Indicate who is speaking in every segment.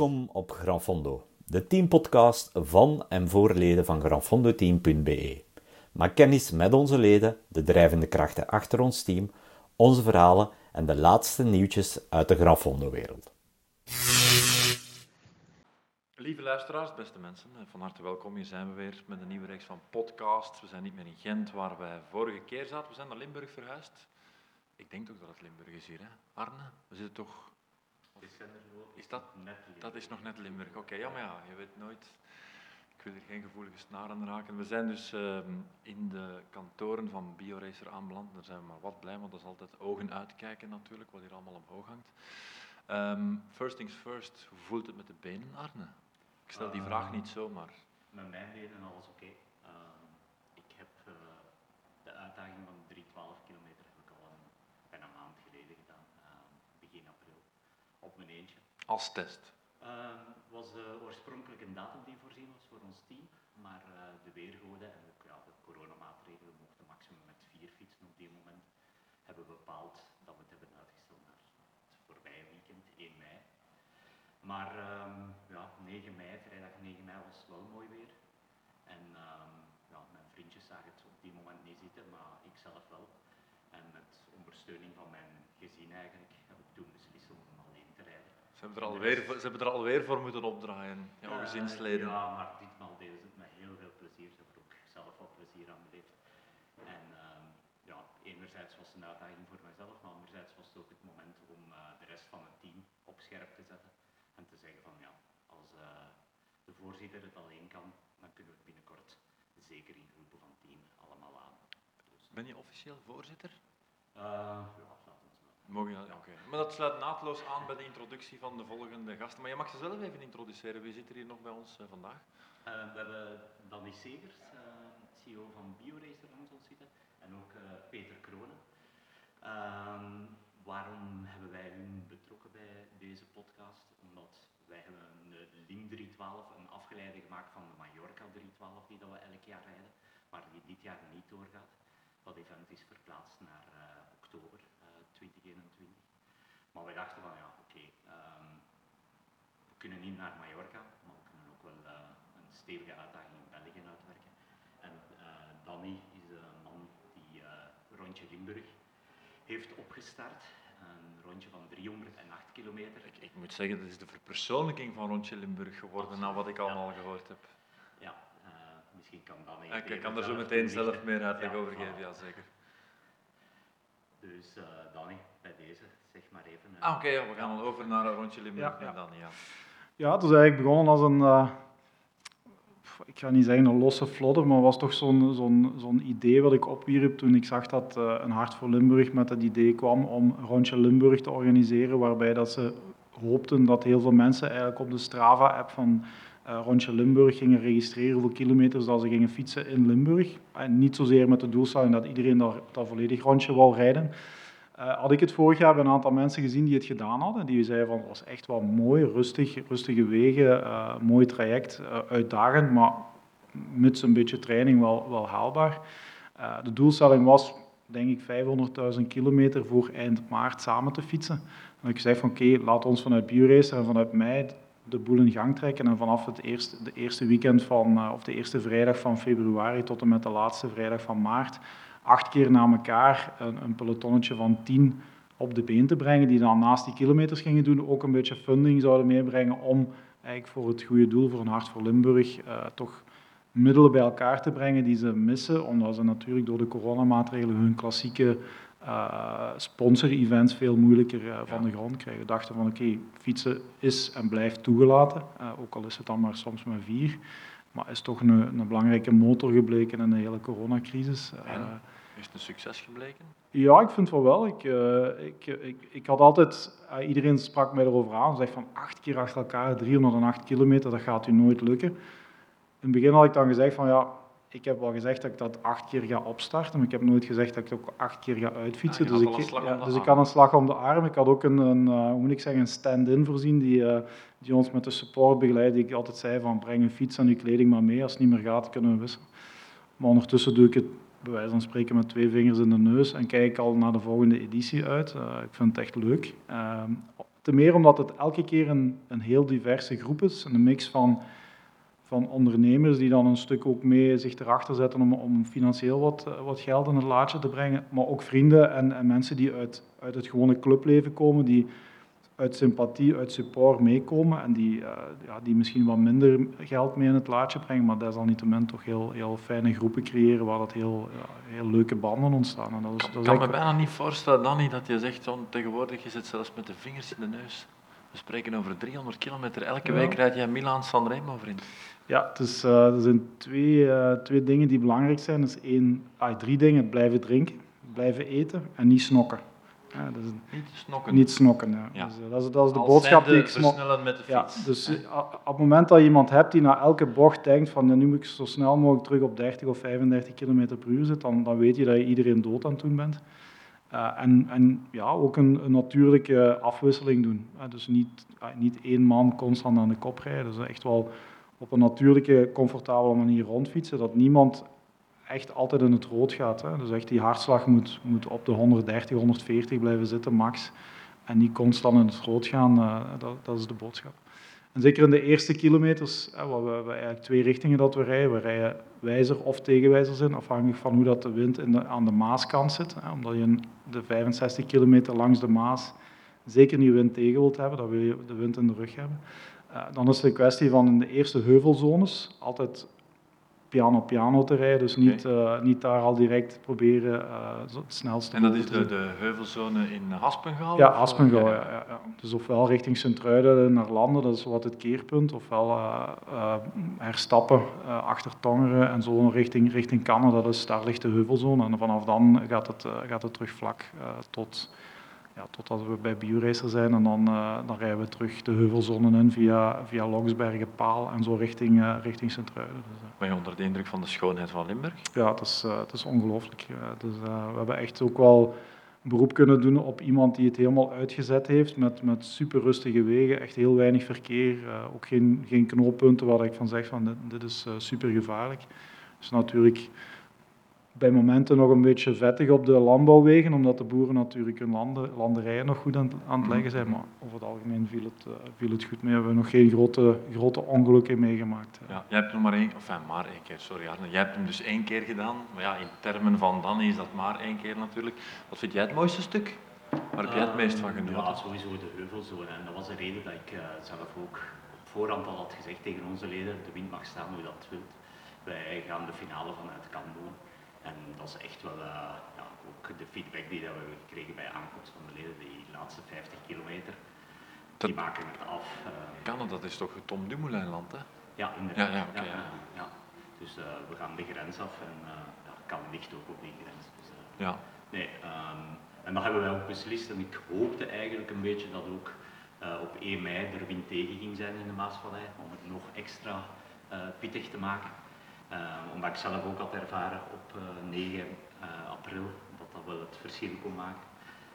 Speaker 1: Op Granfondo, de teampodcast van en voor leden van granfondoteam.be. Maak kennis met onze leden, de drijvende krachten achter ons team, onze verhalen en de laatste nieuwtjes uit de Granfondo-wereld.
Speaker 2: Lieve luisteraars, beste mensen, eh, van harte welkom. Hier zijn we weer met een nieuwe reeks van podcasts. We zijn niet meer in Gent, waar wij vorige keer zaten. We zijn naar Limburg verhuisd. Ik denk toch dat het Limburg is hier, hè? Arne? We zitten toch... Is dat, dat is nog net Limburg. Oké, ja, maar ja, je weet nooit. Ik wil hier geen gevoelige snaren raken. We zijn dus ehm, in de kantoren van BioRacer aanbeland. Daar zijn we maar wat blij, want dat is altijd ogen uitkijken natuurlijk, wat hier allemaal omhoog hangt. Ehm, first things first, hoe voelt het met de benen, Arne? Ik stel die vraag niet zomaar.
Speaker 3: Met mijn benen alles oké. Ehm, ik heb eh, de uitdaging van 312 kilometer heb ik al een, bijna een maand geleden gedaan, ehm, begin april, op mijn eentje.
Speaker 2: Als test.
Speaker 3: Ehm, was uh, oorspronkelijk een datum die voorzien was voor ons team, maar eh, de weergoden en ja, de coronamaatregelen, we mochten maximum met vier fietsen op die moment, hebben bepaald dat we het hebben uitgesteld naar het voorbije weekend, 1 mei. Maar ehm, ja, 9 mei, vrijdag 9 mei was wel mooi weer. En ehm, ja, mijn vriendjes zagen het op die moment niet zitten, maar ik zelf wel. En met ondersteuning van mijn gezin eigenlijk heb ik toen beslist om alleen te rijden.
Speaker 2: Ze hebben er alweer, ze hebben er alweer voor moeten opdraaien, jouw
Speaker 3: Eh,
Speaker 2: gezinsleden.
Speaker 3: Ja, maar ditmaal deden ze het met heel veel plezier. Ze hebben er ook zelf wat plezier aan beleefd. En ehm, ja, enerzijds was het een uitdaging voor mezelf, maar anderzijds was het ook het moment om eh, de rest van het team op scherp te zetten. En te zeggen van ja, als eh, de voorzitter het alleen kan, dan kunnen we het binnenkort zeker in groepen van tien allemaal aan. Dus,
Speaker 2: Ben je officieel voorzitter?
Speaker 3: ja, laten we het maar.
Speaker 2: Mogen. Maar dat sluit naadloos aan bij de introductie van de volgende gasten. Maar je mag ze zelf even introduceren. Wie zit er hier nog bij ons eh, vandaag?
Speaker 3: Eh, we hebben Danny Segers, eh, CEO van BioRacer, langs ons zitten. En ook Peter Kronen. Ehm, waarom hebben wij hun betrokken bij deze podcast? Omdat wij hebben een Lim 312, een afgeleide gemaakt van de Mallorca 312, die dat we elk jaar rijden, maar die dit jaar niet doorgaat. Dat event is verplaatst naar 2021. Maar wij dachten van ja, oké, ehm, we kunnen niet naar Mallorca, maar we kunnen ook wel eh, een stevige uitdaging in België uitwerken. En eh, Danny is een man die eh, Rondje Limburg heeft opgestart. Een rondje van 308 kilometer.
Speaker 2: Ik, ik moet zeggen, dat is de verpersoonlijking van Rondje Limburg geworden, na wat ik
Speaker 3: Ja.
Speaker 2: allemaal gehoord heb.
Speaker 3: Ja, misschien kan Danny.
Speaker 2: Ik kan er zo meteen zelf meer uitleg
Speaker 3: Ja,
Speaker 2: over geven, ja zeker.
Speaker 3: Dus eh, Danny, bij deze, zeg maar even.
Speaker 2: Ah, oké, ja, we gaan al over naar Rondje Limburg
Speaker 4: Ja,
Speaker 2: en dan, ja.
Speaker 4: Ja, het is eigenlijk begonnen als een, eh, ik ga niet zeggen een losse flodder, maar was toch zo'n zo'n zo'n idee wat ik opwierp toen ik zag dat eh, een Hart voor Limburg met het idee kwam om een rondje Limburg te organiseren, waarbij dat ze hoopten dat heel veel mensen eigenlijk op de Strava-app van eh, rondje Limburg gingen registreren hoeveel kilometers dat ze gingen fietsen in Limburg. En niet zozeer met de doelstelling dat iedereen daar, dat volledig rondje wou rijden. Eh, had ik het vorig jaar bij een aantal mensen gezien die het gedaan hadden. Die zeiden van het was echt wel mooi, rustig, rustige wegen, eh, mooi traject, uitdagend, maar mits een beetje training wel, wel haalbaar. De doelstelling was, denk ik, 500.000 kilometer voor eind maart samen te fietsen. En ik zei van oké, laat ons vanuit BioRacer en vanuit mij de boel in gang trekken. En vanaf het eerste, de eerste weekend van, eh, of de eerste vrijdag van februari tot en met de laatste vrijdag van maart, acht keer na elkaar een, een pelotonnetje van tien op de been te brengen, die dan naast die kilometers gingen doen, ook een beetje funding zouden meebrengen om eigenlijk voor het goede doel, voor een Hart voor Limburg, eh, toch middelen bij elkaar te brengen die ze missen, omdat ze natuurlijk door de coronamaatregelen hun klassieke eh, sponsor-events veel moeilijker eh, van de grond krijgen. We dachten van oké, fietsen is en blijft toegelaten, eh, ook al is het dan maar soms maar vier, maar is toch een, een belangrijke motor gebleken in de hele coronacrisis.
Speaker 2: En? Is het een succes gebleken?
Speaker 4: ja, ik vind van wel. Ik, ik, ik, ik had altijd, iedereen sprak mij erover aan, zegt van acht keer achter elkaar, 308 kilometer, dat gaat u nooit lukken. In het begin had ik dan gezegd van ja, ik heb wel gezegd dat ik dat acht keer ga opstarten, maar ik heb nooit gezegd dat ik het ook acht keer ga uitfietsen.
Speaker 2: Ah,
Speaker 4: dus
Speaker 2: al een
Speaker 4: ik, ja, dus ik had een slag om de arm. Ik had ook een, een eh, hoe moet ik zeggen, een stand-in voorzien die, eh, die ons met de support begeleidt. Die ik altijd zei van breng een fiets en uw kleding maar mee. Als het niet meer gaat, kunnen we wisselen. Maar ondertussen doe ik het bij wijze van spreken met twee vingers in de neus en kijk al naar de volgende editie uit. Eh, ik vind het echt leuk. Ehm, Ten meer omdat het elke keer een, een heel diverse groep is. Een mix van, van ondernemers die dan een stuk ook mee zich erachter zetten om, om financieel wat, eh, wat geld in het laadje te brengen. Maar ook vrienden en, en mensen die uit, uit het gewone clubleven komen, die uit sympathie, uit support meekomen en die, uh, ja, die misschien wat minder geld mee in het laadje brengen, maar desalniettemin toch heel, heel fijne groepen creëren waar dat heel, ja, heel leuke banden ontstaan. En dat is,
Speaker 2: Ik
Speaker 4: dat is
Speaker 2: kan me bijna niet voorstellen, Danny, dat je zegt, tegenwoordig je zit zelfs met de vingers in de neus. We spreken over 300 kilometer. Elke
Speaker 4: Ja.
Speaker 2: week rijd jij Milaan-San Remo, vriend.
Speaker 4: Ja, is, eh, er zijn twee, eh, twee dingen die belangrijk zijn. Dat is één, ah, drie dingen. Blijven drinken, blijven eten en niet snokken. Ja, is
Speaker 2: Niet snokken.
Speaker 4: niet snokken. Ja.
Speaker 2: Ja.
Speaker 4: Dus, eh, dat, is, dat is de boodschap die ik
Speaker 2: met de
Speaker 4: Ja,
Speaker 2: fiets.
Speaker 4: dus eh, a- op het moment dat je iemand hebt die na elke bocht denkt van ja, nu moet ik zo snel mogelijk terug op 30 of 35 km per uur zitten, dan, dan weet je dat je iedereen dood aan het doen bent. En, en ja, ook een, een natuurlijke afwisseling doen. Dus niet, niet één man constant aan de kop rijden. Dus echt wel op een natuurlijke, comfortabele manier rondfietsen. Dat niemand echt altijd in het rood gaat. Hè. Dus echt die hartslag moet, moet op de 130, 140 blijven zitten, max. En niet constant in het rood gaan, eh, dat, dat is de boodschap. En zeker in de eerste kilometers, hè, we, eigenlijk twee richtingen dat we rijden. We rijden wijzer of tegenwijzers in, afhankelijk van hoe dat de wind in de, aan de Maaskant zit. Hè, omdat je de 65 kilometer langs de Maas zeker niet wind tegen wilt hebben, dan wil je de wind in de rug hebben. Eh, dan is het een kwestie van in de eerste heuvelzones altijd piano-piano te rijden, dus niet, eh, niet daar al direct proberen zo het snelste
Speaker 2: En dat is de, de heuvelsone in Haspengouw?
Speaker 4: Ja,
Speaker 2: of, eh,
Speaker 4: Aspengouw, ja, ja, ja. Dus ofwel richting Sint-Truiden naar Landen, dat is wat het keerpunt, ofwel herstappen achter Tongeren en zo richting, richting Cannes, dat is, daar ligt de heuvelzone. En vanaf dan gaat het, gaat het terug vlak tot, ja, totdat we bij Bioracer zijn en dan, eh, dan rijden we terug de heuvelzone in via, via Logsbergen, Paal en zo richting, eh, richting Sint-Truiden. Dus, eh,
Speaker 2: Ben je onder de indruk van de schoonheid van Limburg?
Speaker 4: ja, het is, het is ongelooflijk. Dus, we hebben echt ook wel een beroep kunnen doen op iemand die het helemaal uitgezet heeft met, met super rustige wegen, echt heel weinig verkeer, ook geen, geen knooppunten waar ik van zeg van dit, dit is eh, super gevaarlijk. Dus natuurlijk bij momenten nog een beetje vettig op de landbouwwegen, omdat de boeren natuurlijk hun landen, landerijen nog goed aan, het- aan het leggen zijn, maar over het algemeen viel het, eh, viel het goed mee. We hebben nog geen grote, grote ongelukken meegemaakt.
Speaker 2: Ja, jij hebt hem maar één, enfin, maar één keer, sorry Arne. Jij hebt hem dus één keer gedaan. Maar ja, in termen van Danny is dat maar één keer natuurlijk. Wat vind jij het mooiste stuk? Waar heb jij het meest van genoten?
Speaker 3: Ja, sowieso de heuvelzone. En dat was de reden dat ik eh, zelf ook op voorhand al had gezegd tegen onze leden, de wind mag staan hoe dat wilt. Wij gaan de finale vanuit doen. En dat is echt wel eh, ja, ook de feedback die dat we gekregen bij aankomst van de leden, die laatste 50 kilometer. Die maken het af. eh,
Speaker 2: Canada, dat is toch het Tom Dumoulin-land, hè?
Speaker 3: ja, inderdaad.
Speaker 2: Ja, ja, ja.
Speaker 3: ja. Dus eh, we gaan de grens af en ja, kan ligt ook op die grens. Dus,
Speaker 2: Ja.
Speaker 3: Nee, ehm, en dat hebben wij ook beslist en ik hoopte eigenlijk een beetje dat ook op 1 mei er wind tegen ging zijn in de Maasvallei, om het nog extra pittig te maken. Ehm, omdat ik zelf ook had ervaren op eh, 9 eh, april dat dat wel het verschil kon maken.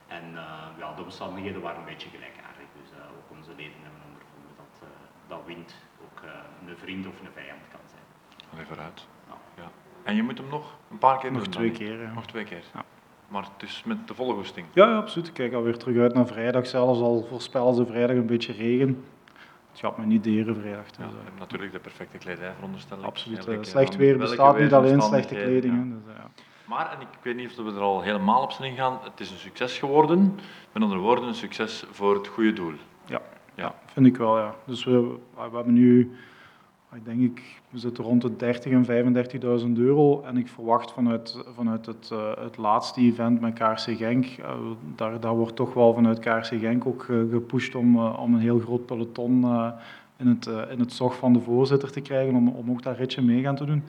Speaker 3: En eh, ja, de omstandigheden waren een beetje gelijkaardig, dus eh, ook onze leden hebben ondervonden dat, eh, dat wind ook eh, een vriend of een vijand kan zijn.
Speaker 2: Allee, vooruit.
Speaker 3: Ja.
Speaker 2: Ja. En je moet hem nog een paar keer
Speaker 4: Nog
Speaker 2: doen,
Speaker 4: twee keer, ja.
Speaker 2: Nog twee keer.
Speaker 4: Ja.
Speaker 2: Maar dus met de volle goesting.
Speaker 4: Ja, ja, absoluut. Ik kijk alweer terug uit naar vrijdag. Zelfs al voorspellen ze vrijdag een beetje regen. Het gaat me niet deren vrijdag. Dus,
Speaker 2: Ja,
Speaker 4: eh,
Speaker 2: je hebt natuurlijk de perfecte kledij veronderstel ik.
Speaker 4: absoluut. Eh,
Speaker 2: keer
Speaker 4: slecht weer bestaat niet alleen slechte kleding. Dus, eh, ja.
Speaker 2: Maar, en ik weet niet of we er al helemaal op zijn ingaan, het is een succes geworden. Met andere woorden, een succes voor het goede doel.
Speaker 4: Ja,
Speaker 2: Ja.
Speaker 4: ja, vind ik wel, ja. Dus we, we hebben nu, ik denk ik, we zitten rond de 30 en 35.000 euro. En ik verwacht vanuit, vanuit het, eh, het laatste event met KRC Genk, eh, daar, daar wordt toch wel vanuit KRC Genk ook gepusht om, eh, om een heel groot peloton in, het, in het zog van de voorzitter te krijgen, om, om ook dat ritje mee gaan te doen.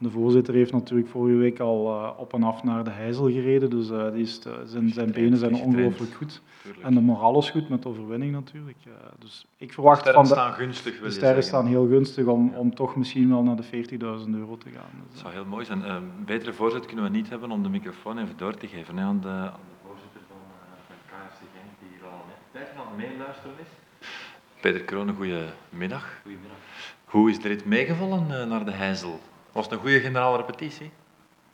Speaker 4: De voorzitter heeft natuurlijk vorige week al eh, op en af naar de Heizel gereden, dus eh, die is, eh, zijn, zijn benen zijn ongelooflijk goed.
Speaker 2: Tuurlijk.
Speaker 4: En de moraal is goed met de overwinning natuurlijk. Eh, dus ik verwacht
Speaker 2: sterren
Speaker 4: van de,
Speaker 2: staan gunstig, wil
Speaker 4: de sterren
Speaker 2: zeggen.
Speaker 4: staan heel gunstig om, om toch misschien wel naar de 40.000 euro te gaan. Dus,
Speaker 2: zou heel mooi zijn. Een betere voorzet kunnen we niet hebben om de microfoon even door te geven hè, aan, de, aan de voorzitter van, eh, van KFC Genk, die hier al een tijdje aan het meeluisteren is. Peter Kroon, goedemiddag.
Speaker 3: Goedemiddag.
Speaker 2: Hoe is de rit meegevallen naar de Heizel? Was het een goede generale repetitie?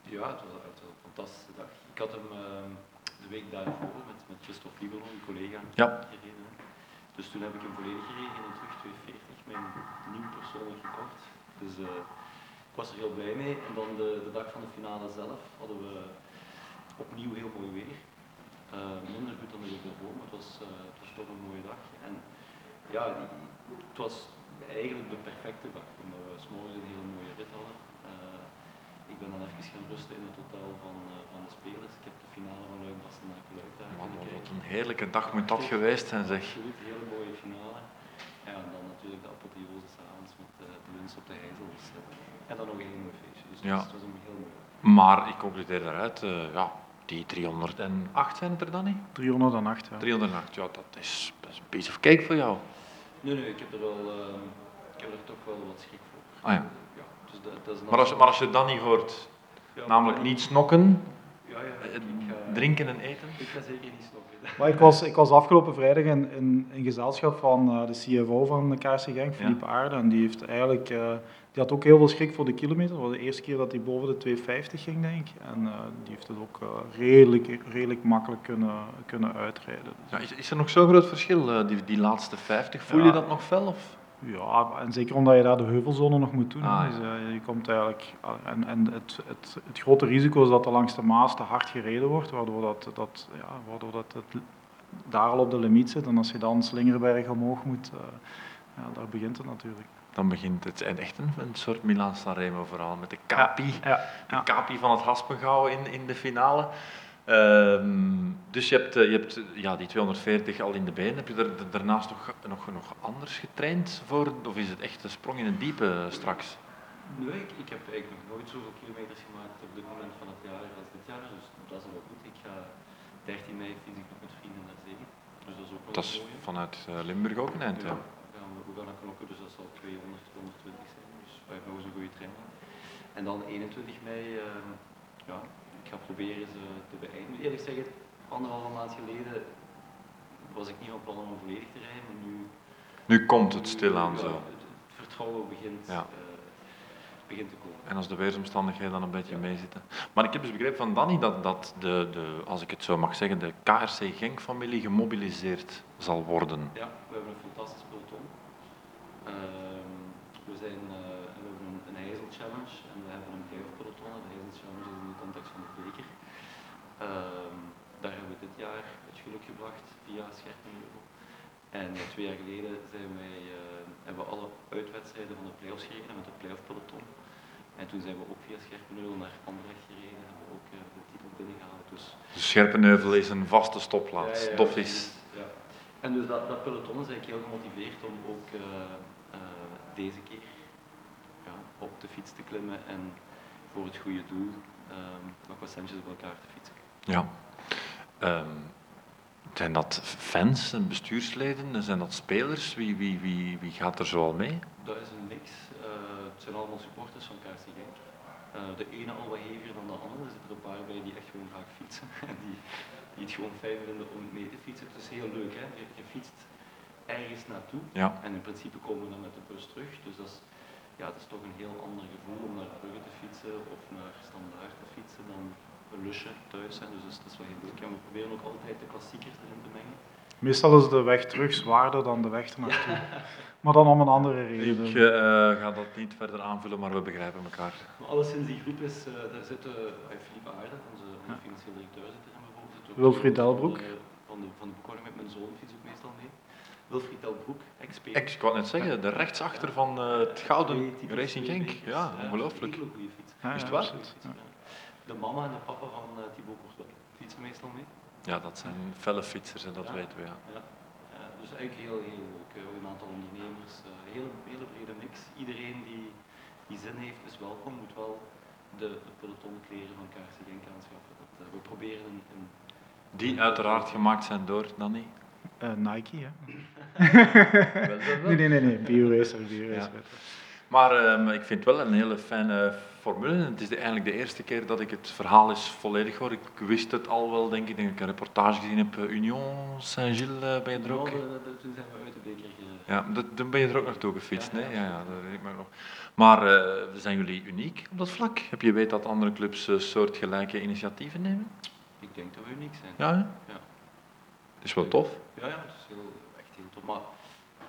Speaker 5: Ja, het was, het was een fantastische dag. Ik had hem ehm, de week daarvoor met, met Christophe Liberon, een collega,
Speaker 2: Ja.
Speaker 5: gereden. Dus toen heb ik hem volledig gereden in terug 240, mijn nieuw persoonlijk record. Dus eh, ik was er heel blij mee. En dan de, de dag van de finale zelf hadden we opnieuw heel mooi weer. Uh, minder goed dan de week ervoor, maar het was, uh, het was toch een mooie dag. En ja, die, het was eigenlijk de perfecte dag, omdat we s'morgens een hele mooie rit hadden. Uh, ik ben dan even gaan rusten in het hotel van, van de spelers. Ik heb de finale van Luik Bastenaken Luik daar
Speaker 2: Man, wat een heerlijke dag moet dat geweest zijn, zeg.
Speaker 5: Absoluut, een hele mooie finale. Ja, en dan natuurlijk de apotheose s'avonds met de, de lunch op de IJssel. Dus, en dan nog een heel mooi feestje. Dus
Speaker 2: ja.
Speaker 5: het was een heel mooi.
Speaker 2: Maar ik concludeer daaruit, uh, ja, die 308 zijn het er dan niet?
Speaker 4: 308, ja.
Speaker 2: 308, ja, dat is, dat is een piece of cake voor jou.
Speaker 5: Nee, nee, ik heb er wel, uh, ik heb er toch wel wat schrik voor.
Speaker 2: Ah ja.
Speaker 5: Dat, dat is
Speaker 2: maar, als, maar als je dat niet hoort, ja, namelijk niet snokken,
Speaker 5: ja, ja, ik,
Speaker 2: ga, drinken en eten?
Speaker 5: Ik ga zeker niet snokken.
Speaker 4: Maar ik was, ik was afgelopen vrijdag in, in, in gezelschap van uh, de CFO van de KC Genk, Philippe Aarde, en die heeft eigenlijk... Uh, die had ook heel veel schrik voor de kilometer. Dat was de eerste keer dat hij boven de 250 ging, denk ik. En uh, die heeft het ook uh, redelijk, redelijk makkelijk kunnen, kunnen uitrijden.
Speaker 2: Ja, is, is er nog zo'n groot verschil, uh, die, die laatste 50? Voel je dat nog fel? Of?
Speaker 4: Ja, en zeker omdat je daar de heuvelzone nog moet doen.
Speaker 2: Ah,
Speaker 4: dus, je komt eigenlijk, en en het, het, het grote risico is dat er langs de Maas te hard gereden wordt, waardoor dat, dat, ja, waardoor dat het daar al op de limiet zit. En als je dan Slingerberg omhoog moet, ja, daar begint het natuurlijk
Speaker 2: dan begint het echt een, een soort Milan Sanremo verhaal met de capi,
Speaker 4: ja.
Speaker 2: de capi van het Haspengouw in, in de finale. Um, dus je hebt, je hebt ja, die 240 al in de been. Heb je er daarnaast nog, nog, nog anders getraind voor? Of is het echt een sprong in het diepe straks?
Speaker 5: Nee, ik, ik heb eigenlijk nog nooit zoveel kilometers gemaakt op dit moment van het jaar als dit jaar. Dus dat is wel goed. Ik ga 13 mei fiets ik nog met vrienden naar zee. Dus dat is ook wel
Speaker 2: Dat is vanuit uh, Limburg ook een eind,
Speaker 5: ja. ja. we gaan naar knokken, dus dat zal 200, 220 zijn. Dus wij hebben nog eens een goede training. En dan 21 mei, uh, ja, ik ga proberen ze te beëindigen. Eerlijk zeggen, anderhalve maand geleden was ik niet van plan om volledig te rijden, maar nu...
Speaker 2: Nu komt het stilaan
Speaker 5: ja,
Speaker 2: zo.
Speaker 5: Het, het vertrouwen begint,
Speaker 2: ja.
Speaker 5: uh, begint te komen.
Speaker 2: En als de weersomstandigheden dan een beetje ja. meezitten. Maar ik heb dus begrepen van Danny dat, dat de, de, als ik het zo mag zeggen, de KRC Genk-familie gemobiliseerd zal worden.
Speaker 5: Ja, we hebben een fantastisch peloton. Uh, we, zijn, uh, IJssel Challenge en we hebben een playoff peloton. De IJssel Challenge is in de context van de beker. Uh, daar hebben we dit jaar het geluk gebracht via Scherpenheuvel. En twee jaar geleden zijn wij, uh, hebben we alle uitwedstrijden van de playoffs gereden met de playoff peloton. En toen zijn we ook via Scherpenheuvel naar Anderlecht gereden en hebben we ook uh, de titel binnengehaald. Dus,
Speaker 2: dus Scherpenheuvel is een vaste stopplaats,
Speaker 5: ja, ja. Ja. En dus dat, dat peloton is eigenlijk heel gemotiveerd om ook uh, deze keer op de fiets te klimmen en voor het goede doel um, nog wat centjes op elkaar te fietsen.
Speaker 2: Ja. Um, zijn dat fans en bestuursleden? Zijn dat spelers? Wie, wie, wie, wie gaat er zoal mee?
Speaker 5: Dat is een mix. Uh, het zijn allemaal supporters van KC Genk. Uh, de ene al wat heviger dan de andere. Er zitten er een paar bij die echt gewoon graag fietsen. die, die het gewoon fijn vinden om mee te fietsen. Het is heel leuk, hè? Je, je fietst ergens naartoe.
Speaker 2: Ja.
Speaker 5: En in principe komen we dan met de bus terug. Dus dat is, ja, dat is toch een heel ander gevoel om naar Brugge te fietsen of naar Standaard te fietsen dan een lusje thuis zijn. Dus dat is wel heel leuk. En we proberen ook altijd de klassiekers erin te mengen.
Speaker 4: Meestal is de weg terug zwaarder dan de weg ernaartoe. maar dan om een andere reden.
Speaker 2: Ik uh, ga dat niet verder aanvullen, maar we begrijpen elkaar.
Speaker 5: Maar alleszins die groep is, uh, daar zitten uh, Philippe Aarde, onze, onze ja. financieel directeur zit er in bijvoorbeeld.
Speaker 4: Wilfried Delbroek.
Speaker 5: Van de, van, de, van de met mijn zoon fiets ook meestal mee. Wilfried Delbroek, expert.
Speaker 2: Ik wou net zeggen, de rechtsachter van uh, het Gouden Racing Genk. Ja, ongelooflijk.
Speaker 5: Een hele goede fiets.
Speaker 2: Ja, is het waar?
Speaker 5: De mama en de papa van uh, Thibaut Courtois fietsen meestal mee.
Speaker 2: Ja, dat zijn felle fietsers en dat
Speaker 5: ja.
Speaker 2: weten we. Ja.
Speaker 5: Ja. Dus eigenlijk heel, heel leuk. Een aantal ondernemers, uh, hele, hele brede mix. Iedereen die, die zin heeft is welkom, moet wel de, de pelotonkleren van KRC Genk aanschaffen. Dat, uh, we proberen een, een
Speaker 2: Die uiteraard gemaakt zijn door Danny.
Speaker 4: Uh, Nike, hè? Nee, nee, nee, nee. BioRacer, BioRacer.
Speaker 2: Ja. Maar um, ik vind het wel een hele fijne formule. Het is de, eigenlijk de eerste keer dat ik het verhaal eens volledig hoor. Ik wist het al wel, denk ik, denk ik een reportage gezien heb. Union Saint-Gilles, uh, ben je er ook?
Speaker 5: Ja, toen zijn we uit de beker.
Speaker 2: Ja, dan ben je er ook naartoe gefietst, ja, ja, nee? Ja, ja, dat weet ik maar nog. Maar uh, zijn jullie uniek op dat vlak? Heb je weet dat andere clubs uh, soortgelijke initiatieven nemen?
Speaker 5: Ik denk dat we uniek zijn.
Speaker 2: Ja. Is wel tof.
Speaker 5: Ja, ja, het is heel, echt heel top. Maar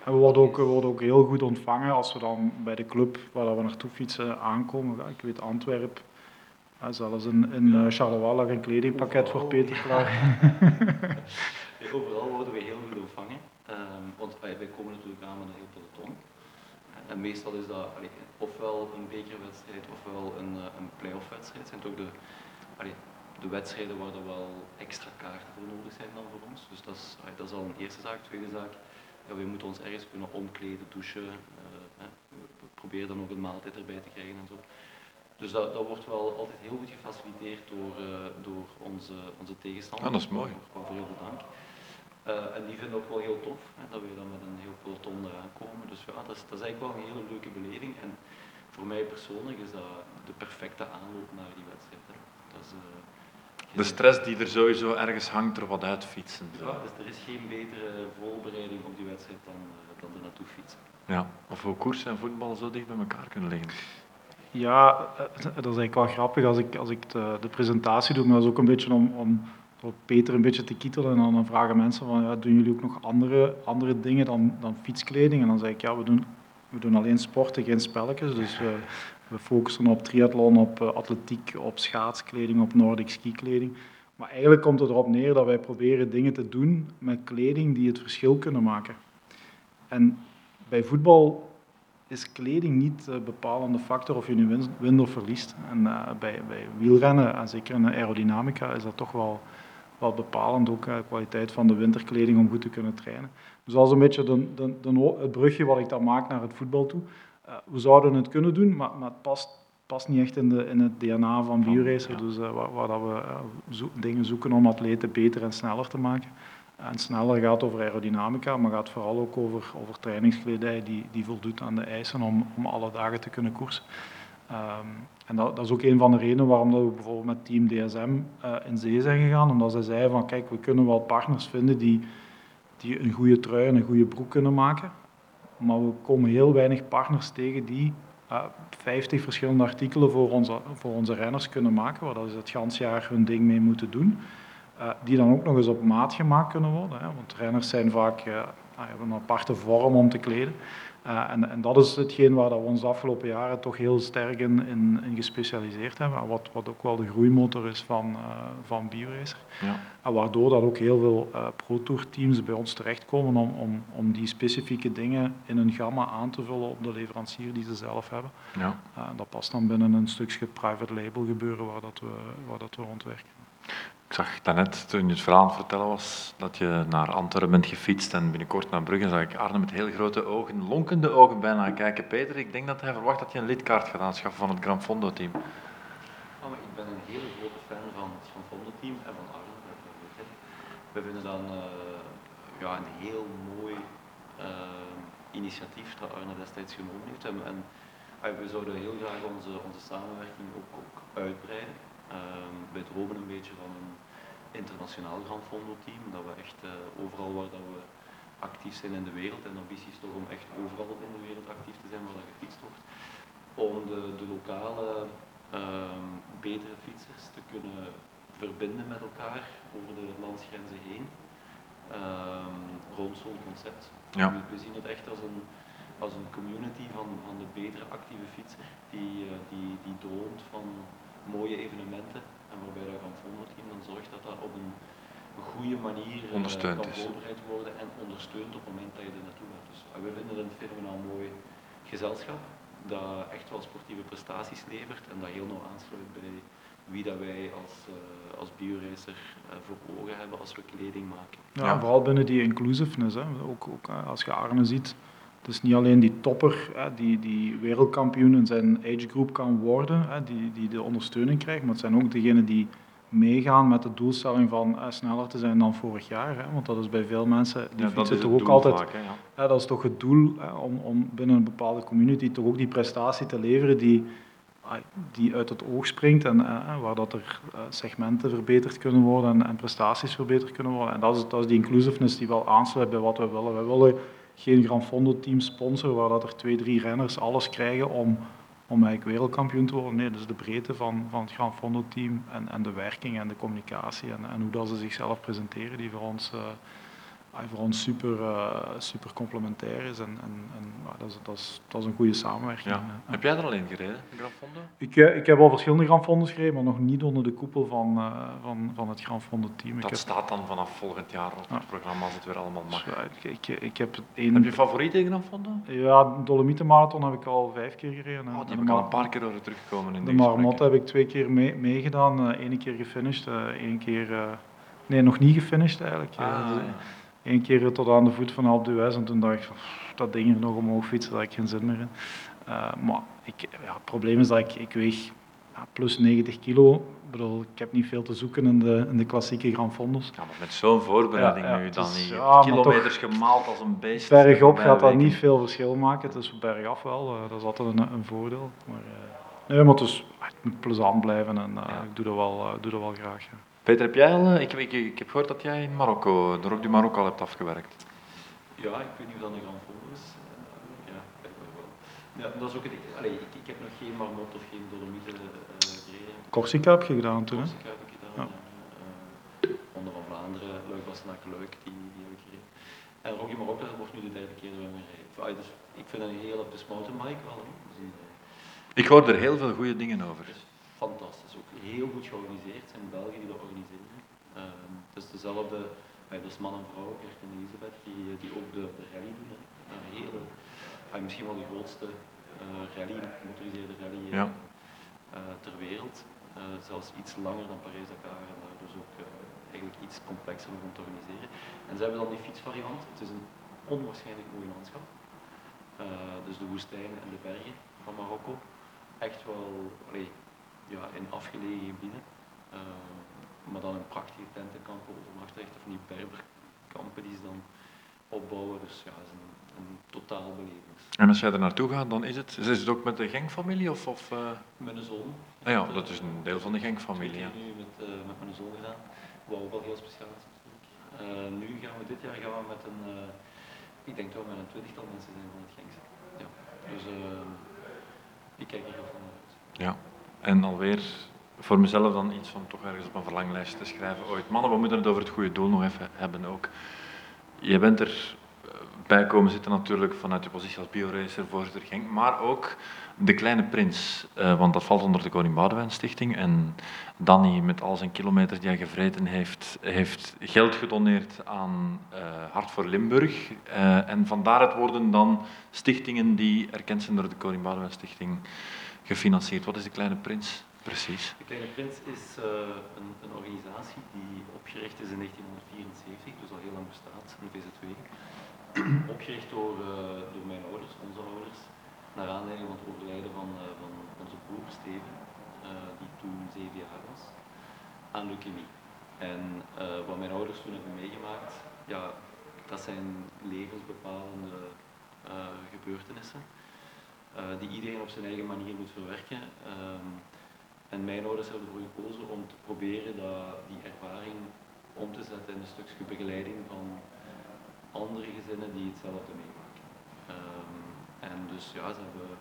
Speaker 4: En we worden, ook, we worden ook heel goed ontvangen als we dan bij de club waar we naartoe fietsen aankomen. Ja, ik weet Antwerpen, ja, zelfs in, in eh, Charleroi lag een kledingpakket voor Peter klaar.
Speaker 5: Ja, overal worden we heel goed ontvangen. Ehm, want eh, wij komen natuurlijk aan met een heel peloton. En meestal is dat allee, ofwel een bekerwedstrijd ofwel een, eh, een play-off-wedstrijd. Het zijn toch de, allee, de wedstrijden waar er wel extra kaarten voor nodig zijn dan voor ons. Dus dat is, dat is al een eerste zaak. Tweede zaak, ja, we moeten ons ergens kunnen omkleden, douchen. eh, proberen dan ook een maaltijd erbij te krijgen en zo. Dus dat, dat wordt wel altijd heel goed gefaciliteerd door, eh, door onze, onze tegenstanders.
Speaker 2: Ah, dat is mooi.
Speaker 5: Waarvoor heel veel dank. Eh, en die vinden ook wel heel tof hè, dat we dan met een heel peloton eraan komen. Dus ja, dat is, dat is eigenlijk wel een hele leuke beleving. En voor mij persoonlijk is dat de perfecte aanloop naar die wedstrijd. Hè. Dat is, eh,
Speaker 2: De stress die er sowieso ergens hangt, er wat uitfietsen. Zo.
Speaker 5: Ja, dus er is geen betere voorbereiding op die wedstrijd dan, eh, dan er naartoe fietsen.
Speaker 2: Ja. Of hoe koers en voetbal zo dicht bij elkaar kunnen liggen.
Speaker 4: Ja, eh, dat is eigenlijk wel grappig als ik, als ik de, de presentatie doe, maar dat is ook een beetje om, om Peter een beetje te kietelen. En dan vragen mensen van, ja, doen jullie ook nog andere, andere dingen dan, dan fietskleding? En dan zeg ik, ja, we doen, we doen alleen sporten, geen spelletjes. Dus we, we focussen op triathlon, op eh, atletiek, op schaatskleding, op Nordic skikleding. Maar eigenlijk komt het erop neer dat wij proberen dingen te doen met kleding die het verschil kunnen maken. En bij voetbal is kleding niet de bepalende factor of je nu wint, of verliest. En eh, bij, bij wielrennen, en zeker in de aerodynamica, is dat toch wel, wel bepalend. Ook eh, de kwaliteit van de winterkleding om goed te kunnen trainen. Dus dat is een beetje de, de, de, het brugje wat ik dan maak naar het voetbal toe. Eh, we zouden het kunnen doen, maar, maar het past, past niet echt in, de, in het DNA van BioRacer. Dus eh, waar, waar dat we eh, zo- dingen zoeken om atleten beter en sneller te maken. En sneller gaat over aerodynamica, maar gaat vooral ook over, over trainingskledij die, die voldoet aan de eisen om, om alle dagen te kunnen koersen. Ehm, en dat, dat is ook een van de redenen waarom dat we bijvoorbeeld met Team DSM in zee zijn gegaan. Omdat zij zeiden van kijk, we kunnen wel partners vinden die, die een goede trui en een goede broek kunnen maken. Maar we komen heel weinig partners tegen die eh, 50 verschillende artikelen voor onze, voor onze renners kunnen maken, waar dat ze het gans jaar hun ding mee moeten doen. Eh, die dan ook nog eens op maat gemaakt kunnen worden. Hè? Want renners zijn vaak, eh, nou, hebben een aparte vorm om te kleden. Eh, en, en dat is hetgeen waar dat we ons de afgelopen jaren toch heel sterk in, in, in gespecialiseerd hebben. En Wat, wat ook wel de groeimotor is van, eh van BioRacer.
Speaker 2: Ja.
Speaker 4: En waardoor dat ook heel veel eh Pro Tour teams bij ons terechtkomen om, om, om die specifieke dingen in hun gamma aan te vullen op de leverancier die ze zelf hebben.
Speaker 2: Ja.
Speaker 4: Dat past dan binnen een stukje private label gebeuren waar, dat we, waar dat we rondwerken.
Speaker 2: Ik zag daarnet, toen je het verhaal aan het vertellen was, dat je naar Antwerpen bent gefietst en binnenkort naar Brugge, zag ik Arne met heel grote ogen, lonkende ogen bijna kijken. Peter, ik denk dat hij verwacht dat je een lidkaart gaat aanschaffen van het Gran Fondo team.
Speaker 5: Ah, maar ik ben een hele grote fan van het Van Fondo team en van Arne. We vinden dan eh, ja, een heel mooi eh, initiatief dat Arne destijds genomen heeft. En, en ah, we zouden heel graag onze, onze samenwerking ook, ook uitbreiden. Ehm, wij dromen een beetje van een internationaal Gran Fondo team, dat we echt eh, overal waar dat we actief zijn in de wereld, en de ambitie is toch om echt overal in de wereld actief te zijn waar dat gefietst wordt, om de, de lokale ehm, betere fietsers te kunnen verbinden met elkaar over de landsgrenzen heen ehm, rond zo'n concept.
Speaker 2: Ja.
Speaker 5: We, we zien het echt als een, als een community van, van de betere actieve fietser die, eh, die, die droomt van mooie evenementen en waarbij dat Fondo team dan zorgt dat dat op een, goede manier eh,
Speaker 2: Ondersteund
Speaker 5: kan
Speaker 2: is.
Speaker 5: voorbereid worden en ondersteund op het moment dat je er naartoe gaat. Dus eh, we vinden het een fenomenaal mooi gezelschap dat echt wel sportieve prestaties levert en dat heel nauw aansluit bij wie dat wij als, eh als bioracer eh, voor ogen hebben als we kleding maken.
Speaker 4: Ja, vooral binnen die inclusiveness. Hè. Ook, ook als je Arne ziet, het is niet alleen die topper hè, die, die wereldkampioen in zijn age group kan worden, hè, die, die de ondersteuning krijgt, maar het zijn ook degenen die meegaan met de doelstelling van eh, sneller te zijn dan vorig jaar. Hè. Want dat is bij veel mensen, die
Speaker 2: Ja,
Speaker 4: fietsen
Speaker 2: is
Speaker 4: toch ook altijd
Speaker 2: vaak, hè, ja.
Speaker 4: dat is toch het doel hè, om, om binnen een bepaalde community toch ook die prestatie te leveren die, die uit het oog springt en eh, waar dat er eh, segmenten verbeterd kunnen worden en, en prestaties verbeterd kunnen worden. En dat is, dat is die inclusiveness die wel aansluit bij wat we willen. We willen geen Gran Fondo team sponsoren waar dat er twee, drie renners alles krijgen om, om eigenlijk wereldkampioen te worden. Nee, dus de breedte van, van het Gran Fondo team en, en de werking en de communicatie en, en hoe dat ze zichzelf presenteren die voor ons... eh, voor ons super, uh, super complementair is. En, en, en dat, is, dat, is, dat is een goede samenwerking.
Speaker 2: Ja. Heb jij er alleen gereden, Gran Fondo?
Speaker 4: Ik, ik heb al verschillende Gran Fondo's gereden, maar nog niet onder de koepel van, uh, van, van het Gran Fondo team.
Speaker 2: Dat
Speaker 4: ik
Speaker 2: staat dan vanaf volgend jaar op het programma als het weer allemaal mag.
Speaker 4: Dus, ik, ik, ik heb, een...
Speaker 2: heb je favoriete Gran Fondo?
Speaker 4: Ja, de Dolomietenmarathon heb ik al vijf keer gereden.
Speaker 2: Oh, die heb ik al een paar keer over teruggekomen in
Speaker 4: de Marmot heb ik twee keer meegedaan, mee uh, één keer gefinished, één keer... nee, nog niet gefinished eigenlijk.
Speaker 2: Ah,
Speaker 4: dus, Eén keer tot aan de voet van Alpe d'Huez en toen dacht ik van, dat ding er nog omhoog fietsen, daar heb ik geen zin meer in. Uh, maar ik, ja, het probleem is dat ik, ik weeg ja, plus 90 kilo. Ik bedoel, ik heb niet veel te zoeken in de, in de klassieke Gran Fondos.
Speaker 2: Ja, maar met zo'n voorbereiding
Speaker 4: Ja,
Speaker 2: nu dan
Speaker 4: is-
Speaker 2: niet. kilometers gemaald als een beest.
Speaker 4: Bergop gaat dat niet veel verschil maken. Het is bergaf wel, eh, dat is altijd een, een voordeel. Maar, eh, nee, maar het, is, het moet plezant blijven en eh, ik doe dat wel, eh, doe dat wel graag.
Speaker 2: Peter, heb jij al, eh, ik, ik, ik heb gehoord dat jij in Marokko, de Rock du Marokko al hebt afgewerkt.
Speaker 5: Ja, ik weet niet of dat een Grand Fondo is. Eh, ja, blijkbaar wel. Ja, dat is ook het, allee, ik, ik heb nog geen Marmot of geen Dolomieten eh gereden.
Speaker 4: Corsica heb je gedaan toen, hè?
Speaker 5: Corsica heb ik gedaan.
Speaker 4: Ja.
Speaker 5: Ja. Ronde van Vlaanderen, Luik Bastenaak Luik, die, die heb ik gereden. En Rocky Marokko dat wordt nu de derde keer dat we dus ik vind dat een hele dus mountainbike wel. Hè. Dus een,
Speaker 2: Ik hoor er heel veel goede dingen over.
Speaker 5: is fantastisch, heel goed georganiseerd. Zijn Belgen die dat organiseren. Ehm, het is dezelfde, eh, dus man en vrouw, Gert en Elisabeth, die, die ook de, de rally doen. hè. Een hele, ah, misschien wel de grootste eh, rally, gemotoriseerde rally eh,
Speaker 2: Ja.
Speaker 5: eh, ter wereld. Eh, zelfs iets langer dan Parijs-Dakar en daar dus ook eh, eigenlijk iets complexer om te organiseren. En ze hebben dan die fietsvariant. Het is een onwaarschijnlijk mooi landschap. Eh, dus de woestijnen en de bergen van Marokko. Echt wel allee, ja, in afgelegen gebieden. Eh, maar dan een prachtige tentenkampen overnachten, echt van die berberkampen die ze dan opbouwen. Dus ja, is een, een totaal belevenis.
Speaker 2: En als jij er naartoe gaat, dan is het, is het ook met de Genk-familie? Of, of, eh?
Speaker 5: Met een zoon.
Speaker 2: Ah ja, dat is een deel van de Genk-familie.
Speaker 5: Ik heb nu met, eh, met mijn zoon gedaan, wat ook wel heel speciaal is natuurlijk. Eh, nu gaan we dit jaar gaan we met een, ik denk dat we met een twintigtal mensen zijn van het Genkse. Ja. Dus eh, ik kijk er heel van uit.
Speaker 2: Ja. En alweer voor mezelf dan iets van toch ergens op een verlanglijst te schrijven ooit. Mannen, we moeten het over het goede doel nog even hebben ook. Je bent er eh, bij komen zitten natuurlijk vanuit je positie als bioracer, voorzitter Genk, maar ook de kleine prins, eh, want dat valt onder de Koning Boudewijn Stichting en Danny met al zijn kilometers die hij gevreten heeft, heeft geld gedoneerd aan eh, Hart voor Limburg en van daaruit worden dan stichtingen die erkend zijn door de Koning Boudewijn Stichting gefinancierd. Wat is de kleine prins precies?
Speaker 5: De Kleine Prins is eh, een, een organisatie die opgericht is in 1974, dus al heel lang bestaat, een VZW. opgericht door, eh, door mijn ouders, onze ouders, naar aanleiding van het overlijden van, eh, van onze broer Steven, die toen zeven jaar was, aan leukemie. En wat mijn ouders toen hebben meegemaakt, ja, dat zijn levensbepalende gebeurtenissen, die iedereen op zijn eigen manier moet verwerken. Ehm, en mijn ouders hebben ervoor gekozen om te proberen dat, die ervaring om te zetten in een stukje begeleiding van andere gezinnen die hetzelfde meemaken. Ehm, en dus ja, ze hebben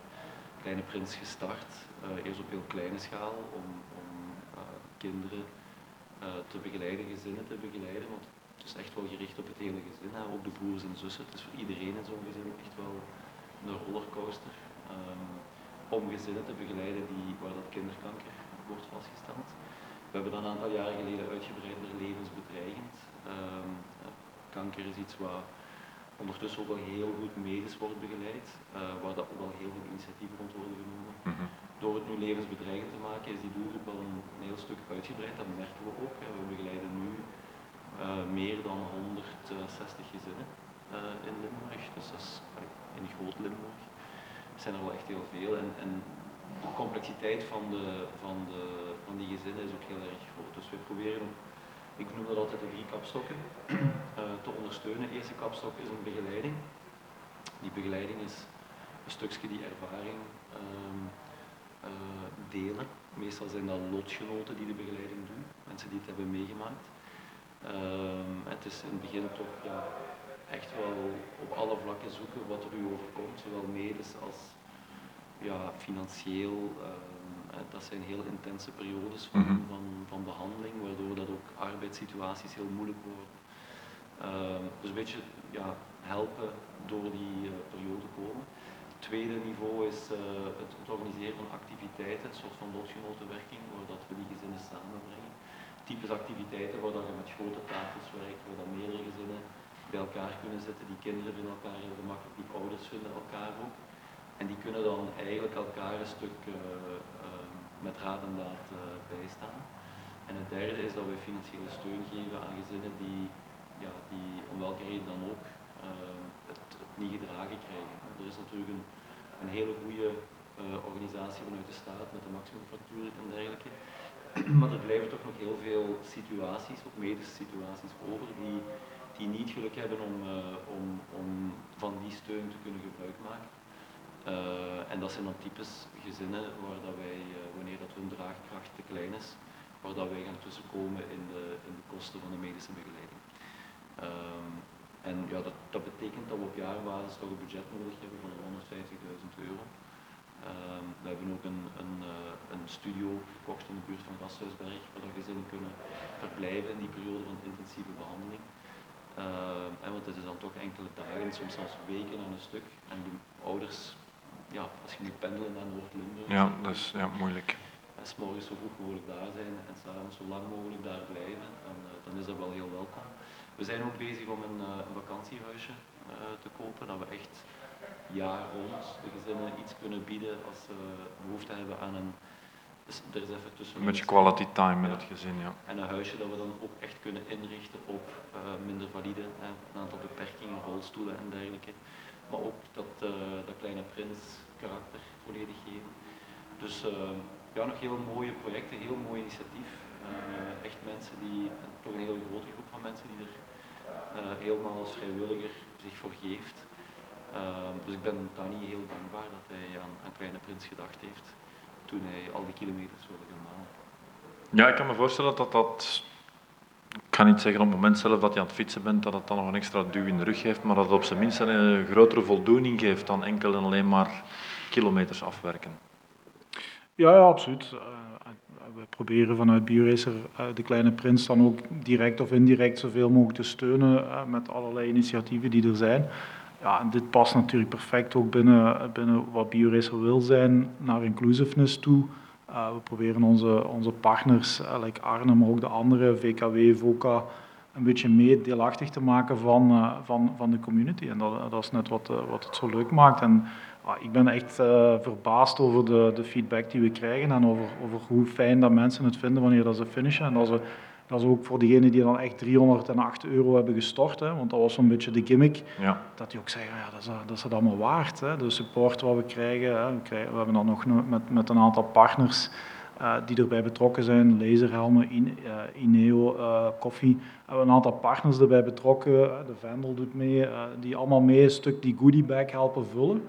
Speaker 5: Kleine Prins gestart, eh, eerst op heel kleine schaal, om, om eh, kinderen eh, te begeleiden, gezinnen te begeleiden, want het is echt wel gericht op het hele gezin, hè, ook de broers en zussen. Het is voor iedereen in zo'n gezin echt wel een rollercoaster. Ehm, om gezinnen te begeleiden die, waar dat kinderkanker wordt vastgesteld. We hebben dat een aantal jaren geleden uitgebreid naar levensbedreigend. Ehm, eh, kanker is iets wat ondertussen ook wel heel goed medisch wordt begeleid, eh, waar dat ook wel heel veel initiatieven rond worden genomen.
Speaker 2: Mhm.
Speaker 5: Door het nu levensbedreigend te maken is die doelgroep wel een, een heel stuk uitgebreid, dat merken we ook. hè. We begeleiden nu eh, meer dan 160 gezinnen eh, in Limburg, dus dat is in groot Limburg zijn er wel echt heel veel. En, en de complexiteit van, de, van, de, van die gezinnen is ook heel erg groot. Dus we proberen, ik noem dat altijd de drie kapstokken, eh, te ondersteunen. De eerste kapstok is een begeleiding. Die begeleiding is een stukje die ervaring ehm, eh, delen. Meestal zijn dat lotgenoten die de begeleiding doen, mensen die het hebben meegemaakt. Ehm, het is in het begin toch ja, echt wel op alle vlakken zoeken wat er u overkomt, zowel medisch als ja, financieel. ehm, eh, dat zijn heel intense periodes van,
Speaker 2: Mhm.
Speaker 5: van, van behandeling, waardoor dat ook arbeidssituaties heel moeilijk worden. Ehm, dus een beetje ja, helpen door die uh, periode komen. Het tweede niveau is uh, het, het, organiseren van activiteiten, een soort van lotgenotenwerking, waar dat we die gezinnen samenbrengen. Types activiteiten waar dat je met grote tafels werkt, waar dat meerdere gezinnen bij elkaar kunnen zitten. Die kinderen vinden elkaar heel gemakkelijk, die ouders vinden elkaar ook. En die kunnen dan eigenlijk elkaar een stuk uh, uh, met raad en daad uh, bijstaan. En het derde is dat we financiële steun geven aan gezinnen die, ja, die om welke reden dan ook het, het, niet gedragen krijgen. Er is natuurlijk een, een hele goede organisatie vanuit de staat met de maximumfactuur en dergelijke. Maar er blijven toch nog heel veel situaties, ook medische situaties over, die die niet geluk hebben om, uh, om, om van die steun te kunnen gebruik maken. Uh, en dat zijn dan types gezinnen waar dat wij, uh, wanneer dat hun draagkracht te klein is, waar dat wij gaan tussenkomen in de, in de kosten van de medische begeleiding. Ehm, en ja, dat, dat betekent dat we op jaarbasis toch een budget nodig hebben van 150.000 euro. Um, we hebben ook een, een, een, studio gekocht in de buurt van Gasthuisberg, waar gezinnen kunnen verblijven in die periode van intensieve behandeling. Uh, want het is dan toch enkele dagen, soms zelfs weken aan een stuk. En die ouders, ja, als je moet pendelen naar Noord-Limburg.
Speaker 2: Ja, dat is ja, moeilijk.
Speaker 5: En s morgens zo vroeg mogelijk daar zijn en s'avonds zo lang mogelijk daar blijven, dan, uh, dan is dat wel heel welkom. We zijn ook bezig om een, uh, een vakantiehuisje te kopen, dat we echt jaar rond de gezinnen iets kunnen bieden als ze behoefte hebben aan een er is even tussen.
Speaker 2: Een beetje quality time met ja. het gezin, ja.
Speaker 5: En een huisje dat we dan ook echt kunnen inrichten op uh, minder valide, hè, een aantal beperkingen, rolstoelen en dergelijke. Maar ook dat, uh, dat kleine prins karakter volledig geven. Dus uh, ja, nog heel mooie projecten, heel mooi initiatief. echt mensen die, toch een hele grote groep van mensen die er helemaal als vrijwilliger zich voor geeft. dus ik ben Dani heel dankbaar dat hij aan, aan Kleine Prins gedacht heeft toen hij al die kilometers wilde gaan.
Speaker 2: Ja, ik kan me voorstellen dat dat, ik ga niet zeggen op het moment zelf dat je aan het fietsen bent, dat het dan nog een extra duw in de rug geeft, maar dat het op zijn minst een grotere voldoening geeft dan enkel en alleen maar kilometers afwerken.
Speaker 4: Ja, ja absoluut. Uh, we proberen vanuit BioRacer uh, de kleine prins dan ook direct of indirect zoveel mogelijk te steunen uh, met allerlei initiatieven die er zijn. Ja, en dit past natuurlijk perfect ook binnen, binnen wat BioRacer wil zijn, naar inclusiveness toe. Uh, we proberen onze, onze partners, uh, Arne, maar ook de andere, VKW, VOCA, een beetje mee deelachtig te maken van, uh, van, van de community. En dat, dat is net wat, wat het zo leuk maakt. En ik ben echt verbaasd over de, de feedback die we krijgen en over, over hoe fijn dat mensen het vinden wanneer dat ze finishen. En dat ze dat is ook voor diegenen die dan echt 308 euro hebben gestort, hè, want dat was zo'n beetje de gimmick. Ja. Dat die ook zeggen, ja, dat, is, dat is het allemaal waard. Hè. De support wat we krijgen, hè. we, krijgen, we hebben dan nog met, met een aantal partners uh, die erbij betrokken zijn. Laserhelmen, In, uh, Ineo, uh, Koffie. We hebben een aantal partners erbij betrokken. de Vendel doet mee, die allemaal mee een stuk die goodie bag helpen vullen.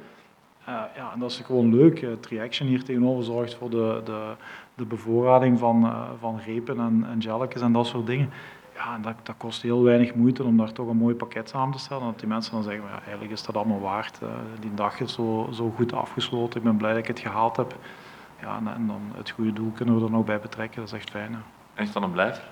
Speaker 4: Ja, en dat is gewoon leuk. Triaction hier tegenover zorgt voor de, de de bevoorrading van, uh, van repen en, en gelletjes en dat soort dingen. Ja, en dat, dat kost heel weinig moeite om daar toch een mooi pakket samen te stellen. Dat die mensen dan zeggen, ja, eigenlijk is dat allemaal waard. Die dag is zo, zo goed afgesloten, ik ben blij dat ik het gehaald heb. Ja, en, en dan het goede doel kunnen we er nog bij betrekken, dat is echt fijn.
Speaker 2: Hè. Echt dan een blijf?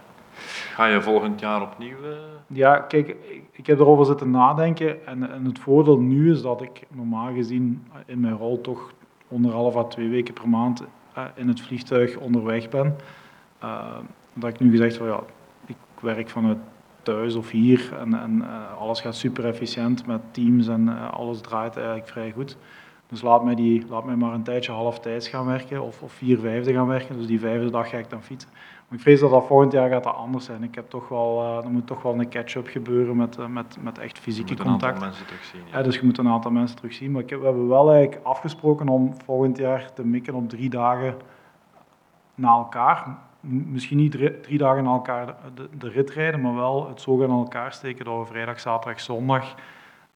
Speaker 2: Ga je volgend jaar opnieuw? Uh...
Speaker 4: Ja, kijk, ik, heb erover zitten nadenken. En, en het voordeel nu is dat ik normaal gezien in mijn rol toch anderhalf à twee weken per maand eh, in het vliegtuig onderweg ben. Eh, dat ik nu gezegd van ja, ik werk vanuit thuis of hier en, en uh, alles gaat super efficiënt met teams en uh, alles draait eigenlijk vrij goed. Dus laat mij, die, laat mij maar een tijdje half tijds gaan werken of, of vier vijfde gaan werken. Dus die vijfde dag ga ik dan fietsen. Maar ik vrees dat dat volgend jaar gaat dat anders zijn. Ik heb toch wel, uh, er moet toch wel een catch-up gebeuren met, met, met echt fysieke contact. Je moet
Speaker 2: een aantal mensen terugzien. Ja.
Speaker 4: ja. dus je moet een aantal mensen terugzien. Maar ik heb, we hebben wel eigenlijk afgesproken om volgend jaar te mikken op drie dagen na elkaar. Misschien niet drie dagen na elkaar de, de, rit rijden, maar wel het zo gaan aan elkaar steken dat we vrijdag, zaterdag, zondag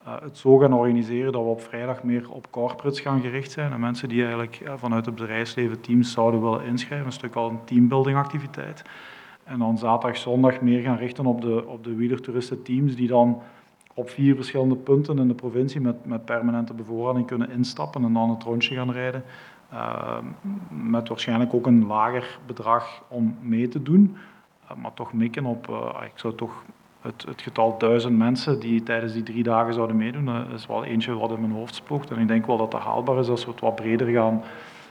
Speaker 4: het zo gaan organiseren dat we op vrijdag meer op corporates gaan gericht zijn. En mensen die eigenlijk uh, vanuit het bedrijfsleven teams zouden willen inschrijven, een stuk al een teambuilding activiteit. En dan zaterdag, zondag meer gaan richten op de, op de die dan op vier verschillende punten in de provincie met, met permanente bevoorrading kunnen instappen en dan het rondje gaan rijden. Uh, met waarschijnlijk ook een lager bedrag om mee te doen. Uh, maar toch mikken op, ik zou toch het, het getal duizend mensen die tijdens die drie dagen zouden meedoen, dat is wel eentje wat in mijn hoofd spookt. En ik denk wel dat dat haalbaar is als we het wat breder gaan,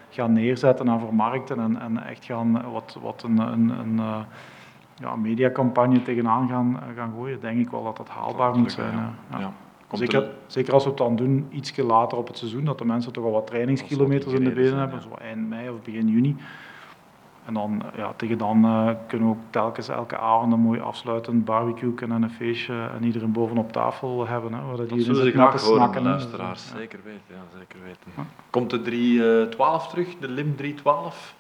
Speaker 4: gaan neerzetten en vermarkten en, en echt gaan wat, wat een, een, een, eh, ja, mediacampagne tegenaan gaan, gaan gooien, denk ik wel dat dat haalbaar moet zijn.
Speaker 2: Ja.
Speaker 4: ja.
Speaker 2: Ja. Komt
Speaker 4: Zeker,
Speaker 2: er-
Speaker 4: zeker als we het dan doen, iets later op het seizoen, dat de mensen toch al wat trainingskilometers in de benen hebben, zo eind mei of begin juni. En dan, ja, tegen dan eh, kunnen we ook telkens elke avond een mooi afsluitend barbecue en een feestje en iedereen bovenop tafel hebben. Hè, waar dat
Speaker 2: zullen ze
Speaker 4: zitten met
Speaker 2: graag horen, luisteraars.
Speaker 4: Ja.
Speaker 2: Zeker weten, ja, zeker weten. Komt de 312 terug, de LIM 312?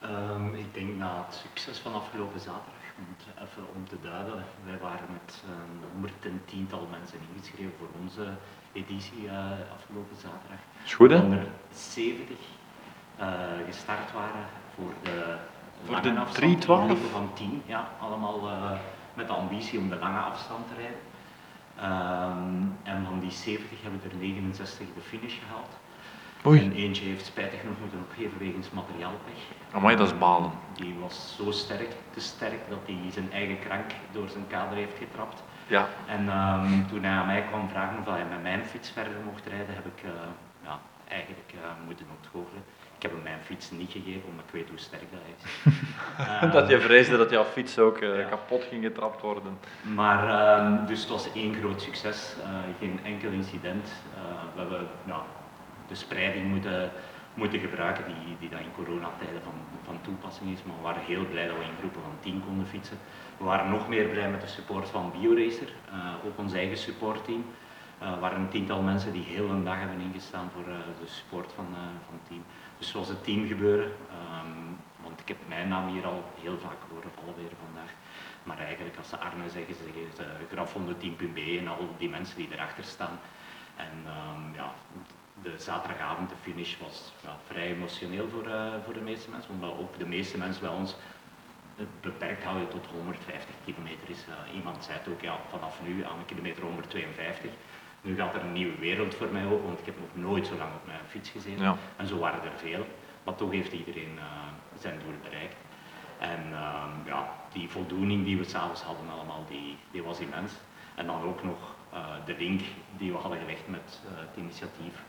Speaker 3: Ehm, ik denk na het succes van afgelopen zaterdag, om het even om te duiden, wij waren met een honderd en tiental mensen ingeschreven voor onze editie eh, afgelopen zaterdag.
Speaker 2: Is goed, hè?
Speaker 3: Waarvan er 70 eh, gestart waren voor de
Speaker 2: Voor
Speaker 3: lange
Speaker 2: de
Speaker 3: afstand,
Speaker 2: 312?
Speaker 3: in groepen van 10, ja, allemaal eh, met de ambitie om de lange afstand te rijden. Ehm, en van die 70 hebben er 69 de finish gehaald. En eentje heeft spijtig genoeg moeten opgeven wegens materiaalpech.
Speaker 2: amai, dat is balen.
Speaker 3: Die was zo sterk, te sterk, dat hij zijn eigen krank door zijn kader heeft getrapt.
Speaker 2: Ja,
Speaker 3: En ehm, toen hij aan mij kwam vragen of hij met mijn fiets verder mocht rijden, heb ik eh, ja, eigenlijk eh, moeten ontgoochelen. Ik heb hem mijn fiets niet gegeven, omdat ik weet hoe sterk dat is. Ehm,
Speaker 2: dat je vreesde dat jouw fiets ook eh,
Speaker 3: Ja.
Speaker 2: kapot ging getrapt worden.
Speaker 3: Maar ehm, dus het was één groot succes, eh, geen enkel incident. Eh, we hebben ja, de spreiding moeten, moeten gebruiken die, die dat in coronatijden van, van toepassing is. Maar we waren heel blij dat we in groepen van 10 konden fietsen. We waren nog meer blij met de support van BioRacer, ook ons eigen supportteam. Er waren een tiental mensen die heel een dag hebben ingestaan voor eh, de support van, eh, van het team. Dus het was het teamgebeuren, ehm, want ik heb mijn naam hier al heel vaak horen vallen weer vandaag. Maar eigenlijk als ze Arne zeggen, ze grafhondenteam.be en al die mensen die erachter staan. En ehm, ja, de zaterdagavond, de finish, was ja, vrij emotioneel voor, voor de meeste mensen, omdat ook de meeste mensen bij ons beperkt houden tot 150 kilometer is. Iemand zei ook, ja, vanaf nu aan kilometer 152. Nu gaat er een nieuwe wereld voor mij open, want ik heb nog nooit zo lang op mijn fiets gezeten.
Speaker 2: Ja.
Speaker 3: En zo waren er veel, maar toch heeft iedereen eh, zijn doel bereikt. En ehm, ja, die voldoening die we s'avonds hadden allemaal, die, die was immens. En dan ook nog eh, de link die we hadden gelegd met eh, het initiatief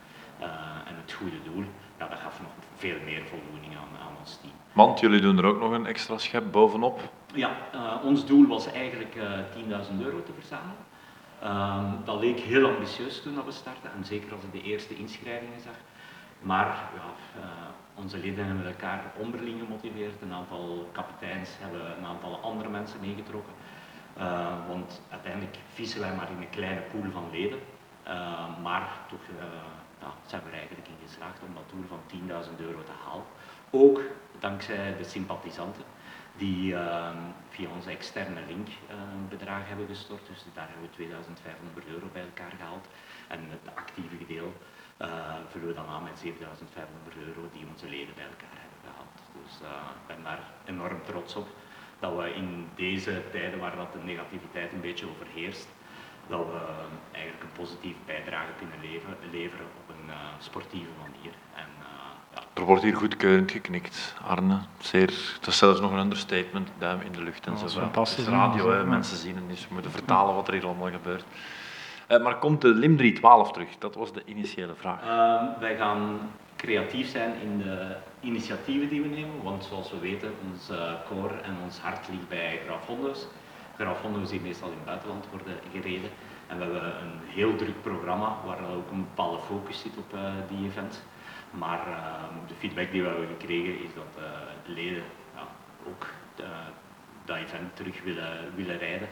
Speaker 3: en het goede doel. Ja, dat gaf nog veel meer voldoening aan, aan ons team.
Speaker 2: Want jullie doen er ook nog een extra schep bovenop.
Speaker 3: Ja, ons doel was eigenlijk eh 10.000 euro te verzamelen. Ehm, dat leek heel ambitieus toen dat we startten, en zeker als ik de eerste inschrijvingen zag. Maar ja, eh, onze leden hebben elkaar onderling gemotiveerd, een aantal kapiteins hebben een aantal andere mensen meegetrokken. Eh, want uiteindelijk vissen wij maar in een kleine pool van leden. Eh, maar toch eh, ja, zijn we er eigenlijk in geslaagd om dat doel van 10.000 euro te halen. Ook dankzij de sympathisanten die ehm, via onze externe link een bedrag hebben gestort. Dus daar hebben we 2500 euro bij elkaar gehaald. En het actieve deel eh, vullen we dan aan met 7500 euro die onze leden bij elkaar hebben gehaald. Dus eh, ik ben daar enorm trots op dat we in deze tijden waar dat de negativiteit een beetje overheerst, dat we eh, eigenlijk een positieve bijdrage kunnen leven, leveren op een eh, sportieve manier. En,
Speaker 2: Er wordt hier goedkeurend geknikt, Arne. Zeer, het is zelfs nog een understatement, duim in de lucht en zo.
Speaker 4: dat is fantastisch,
Speaker 2: Het is radio,
Speaker 4: hè.
Speaker 2: mensen zien het niet, dus we moeten vertalen wat er hier allemaal gebeurt. Eh, maar komt de LIM 312 terug? Dat was de initiële vraag.
Speaker 3: Ehm, wij gaan creatief zijn in de initiatieven die we nemen, want zoals we weten, ons eh, core en ons hart ligt bij grafhondo's. Grafhondo's die meestal in het buitenland worden gereden. En we hebben een heel druk programma waar ook een bepaalde focus zit op eh, die events. Maar ehm, de feedback die we hebben gekregen is dat eh, de leden ja, ook eh, dat event terug willen, willen rijden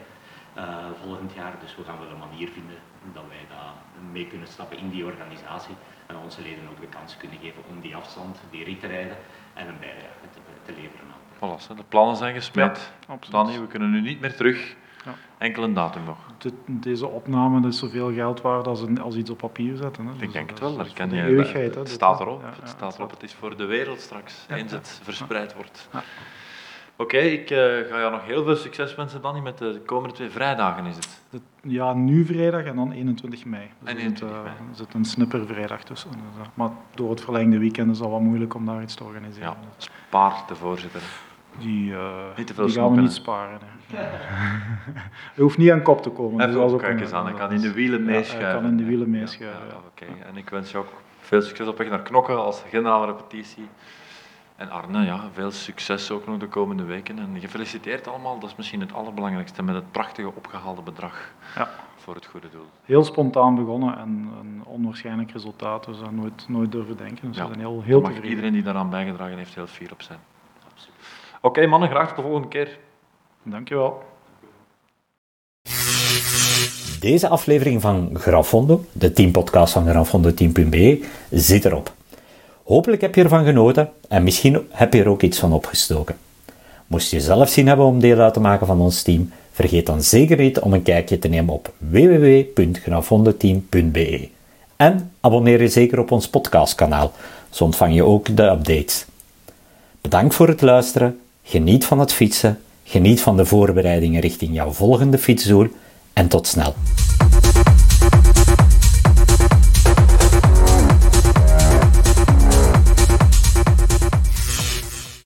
Speaker 3: eh, volgend jaar. Dus we gaan wel een manier vinden dat wij daar mee kunnen stappen in die organisatie en onze leden ook de kans kunnen geven om die afstand, die rit te rijden en een bijdrage te, te leveren aan.
Speaker 2: Voilà, hè, de plannen zijn gesmeed.
Speaker 4: absoluut.
Speaker 2: Danny, we kunnen nu niet meer terug.
Speaker 4: Ja.
Speaker 2: Enkel een datum nog.
Speaker 4: Deze opname is zoveel geld waard als, een, als iets op papier zetten. Hè.
Speaker 2: Ik
Speaker 4: Dus
Speaker 2: denk het wel.
Speaker 4: dat voor
Speaker 2: je,
Speaker 4: de eeuwigheid.
Speaker 2: het staat erop. Het staat erop. Het is voor de wereld straks, eens het verspreid wordt. Oké, ik eh, ga jou nog heel veel succes wensen, Danny, met de komende twee vrijdagen is het.
Speaker 4: Ja, nu vrijdag en dan 21 mei. Dus
Speaker 2: En
Speaker 4: er
Speaker 2: 21
Speaker 4: zit, eh,
Speaker 2: mei.
Speaker 4: er zit een snipper vrijdag tussen. Dus, eh, maar door het verlengde weekend is dat wat moeilijk om daar iets te organiseren.
Speaker 2: Ja, spaar de voorzitter.
Speaker 4: Die, eh,
Speaker 2: Niet te veel
Speaker 4: die gaan we niet sparen. hè. je hoeft niet aan kop te komen. dus
Speaker 2: Even ook,
Speaker 4: ook
Speaker 2: kijk
Speaker 4: een-
Speaker 2: eens aan, hij
Speaker 4: dat
Speaker 2: kan in de wielen
Speaker 4: ja,
Speaker 2: meeschuiven.
Speaker 4: Hij kan in de wielen meeschuiven.
Speaker 2: ja,
Speaker 4: ja.
Speaker 2: Oké, en ik wens je ook veel succes op weg naar Knokken als generale repetitie. En Arne, ja, veel succes ook nog de komende weken. En gefeliciteerd allemaal, dat is misschien het allerbelangrijkste, met het prachtige opgehaalde bedrag
Speaker 4: Ja.
Speaker 2: voor het goede doel.
Speaker 4: Heel spontaan begonnen en een onwaarschijnlijk resultaat. Dus dat nooit, nooit durven denken. Dus
Speaker 2: Ja,
Speaker 4: we zijn heel, heel tevreden.
Speaker 2: iedereen die daaraan bijgedragen heeft heel fier op zijn. Oké mannen, graag tot de volgende keer.
Speaker 4: Dankjewel.
Speaker 1: Deze aflevering van Grafondo, de teampodcast van grafondoteam.be, zit erop. Hopelijk heb je ervan genoten en misschien heb je er ook iets van opgestoken. Moest je zelf zin hebben om deel uit te maken van ons team, vergeet dan zeker niet om een kijkje te nemen op www.grafondoteam.be. En abonneer je zeker op ons podcastkanaal, zo ontvang je ook de updates. Bedankt voor het luisteren, geniet van het fietsen, geniet van de voorbereidingen richting jouw volgende fietsdoel en tot snel.